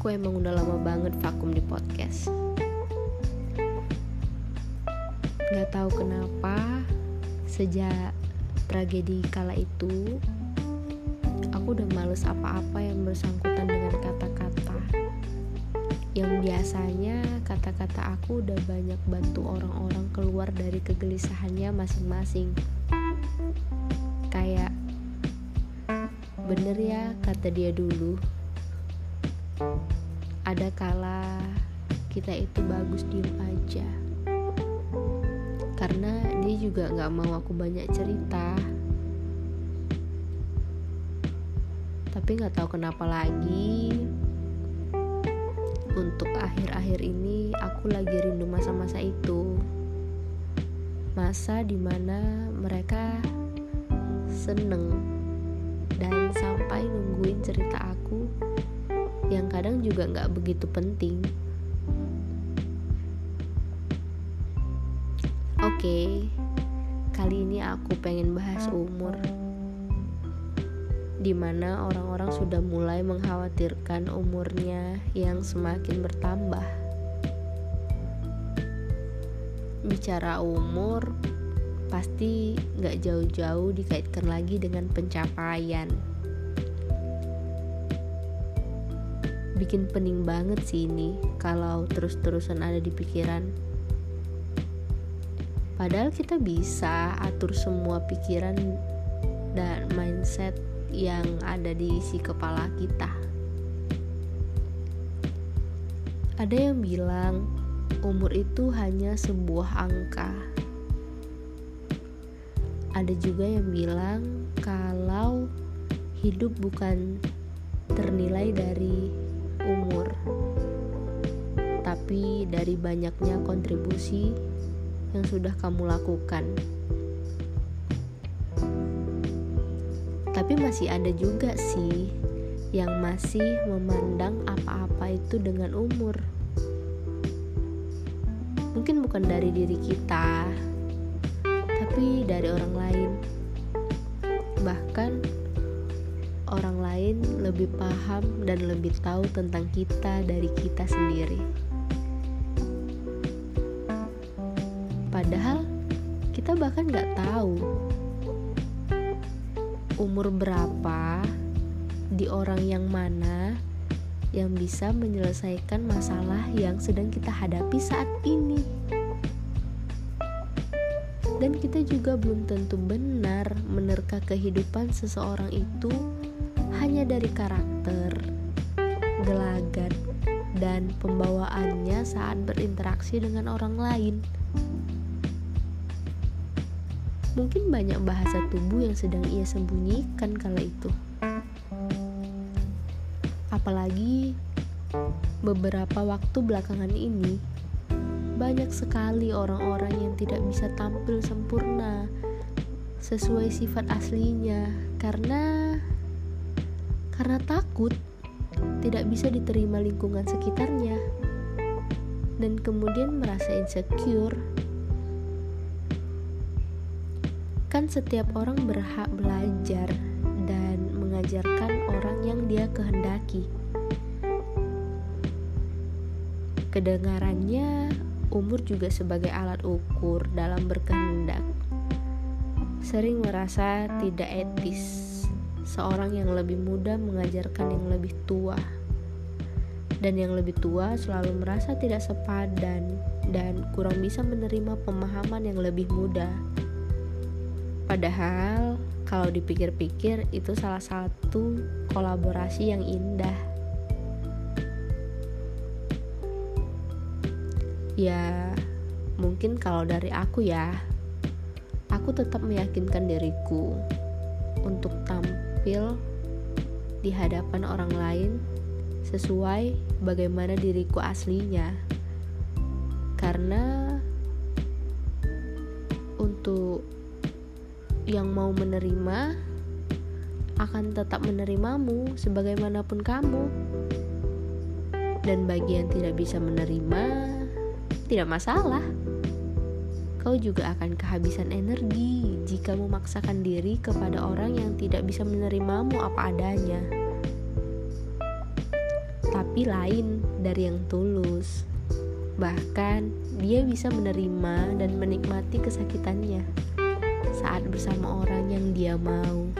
aku emang udah lama banget vakum di podcast. Gak tahu kenapa sejak tragedi kala itu aku udah males apa-apa yang bersangkutan dengan kata-kata. Yang biasanya kata-kata aku udah banyak bantu orang-orang keluar dari kegelisahannya masing-masing. Kayak bener ya kata dia dulu ada kala kita itu bagus diem aja. Karena dia juga nggak mau aku banyak cerita. Tapi nggak tahu kenapa lagi. Untuk akhir-akhir ini aku lagi rindu masa-masa itu. Masa di mana mereka seneng dan sampai nungguin cerita aku yang kadang juga nggak begitu penting. Oke, okay, kali ini aku pengen bahas umur, di mana orang-orang sudah mulai mengkhawatirkan umurnya yang semakin bertambah. Bicara umur, pasti nggak jauh-jauh dikaitkan lagi dengan pencapaian bikin pening banget sih ini kalau terus-terusan ada di pikiran. Padahal kita bisa atur semua pikiran dan mindset yang ada di isi kepala kita. Ada yang bilang umur itu hanya sebuah angka. Ada juga yang bilang kalau hidup bukan ternilai dari umur, tapi dari banyaknya kontribusi yang sudah kamu lakukan. Tapi masih ada juga sih yang masih memandang apa-apa itu dengan umur. Mungkin bukan dari diri kita, tapi dari orang lain. Bahkan orang lain lebih paham dan lebih tahu tentang kita dari kita sendiri. Padahal kita bahkan nggak tahu umur berapa di orang yang mana yang bisa menyelesaikan masalah yang sedang kita hadapi saat ini. Dan kita juga belum tentu benar menerka kehidupan seseorang itu hanya dari karakter, gelagat, dan pembawaannya saat berinteraksi dengan orang lain. Mungkin banyak bahasa tubuh yang sedang ia sembunyikan kala itu. Apalagi beberapa waktu belakangan ini, banyak sekali orang-orang yang tidak bisa tampil sempurna sesuai sifat aslinya karena karena takut tidak bisa diterima lingkungan sekitarnya dan kemudian merasa insecure. Kan setiap orang berhak belajar dan mengajarkan orang yang dia kehendaki. Kedengarannya, umur juga sebagai alat ukur dalam berkehendak. Sering merasa tidak etis seorang yang lebih muda mengajarkan yang lebih tua, dan yang lebih tua selalu merasa tidak sepadan dan kurang bisa menerima pemahaman yang lebih muda. Padahal, kalau dipikir-pikir, itu salah satu kolaborasi yang indah. Ya, mungkin kalau dari aku, ya, aku tetap meyakinkan diriku untuk tampil di hadapan orang lain sesuai bagaimana diriku aslinya. Karena untuk yang mau menerima akan tetap menerimamu sebagaimanapun kamu. Dan bagi yang tidak bisa menerima, tidak masalah kau juga akan kehabisan energi jika memaksakan diri kepada orang yang tidak bisa menerimamu apa adanya. tapi lain dari yang tulus. Bahkan, dia bisa menerima dan menikmati kesakitannya saat bersama orang yang dia mau.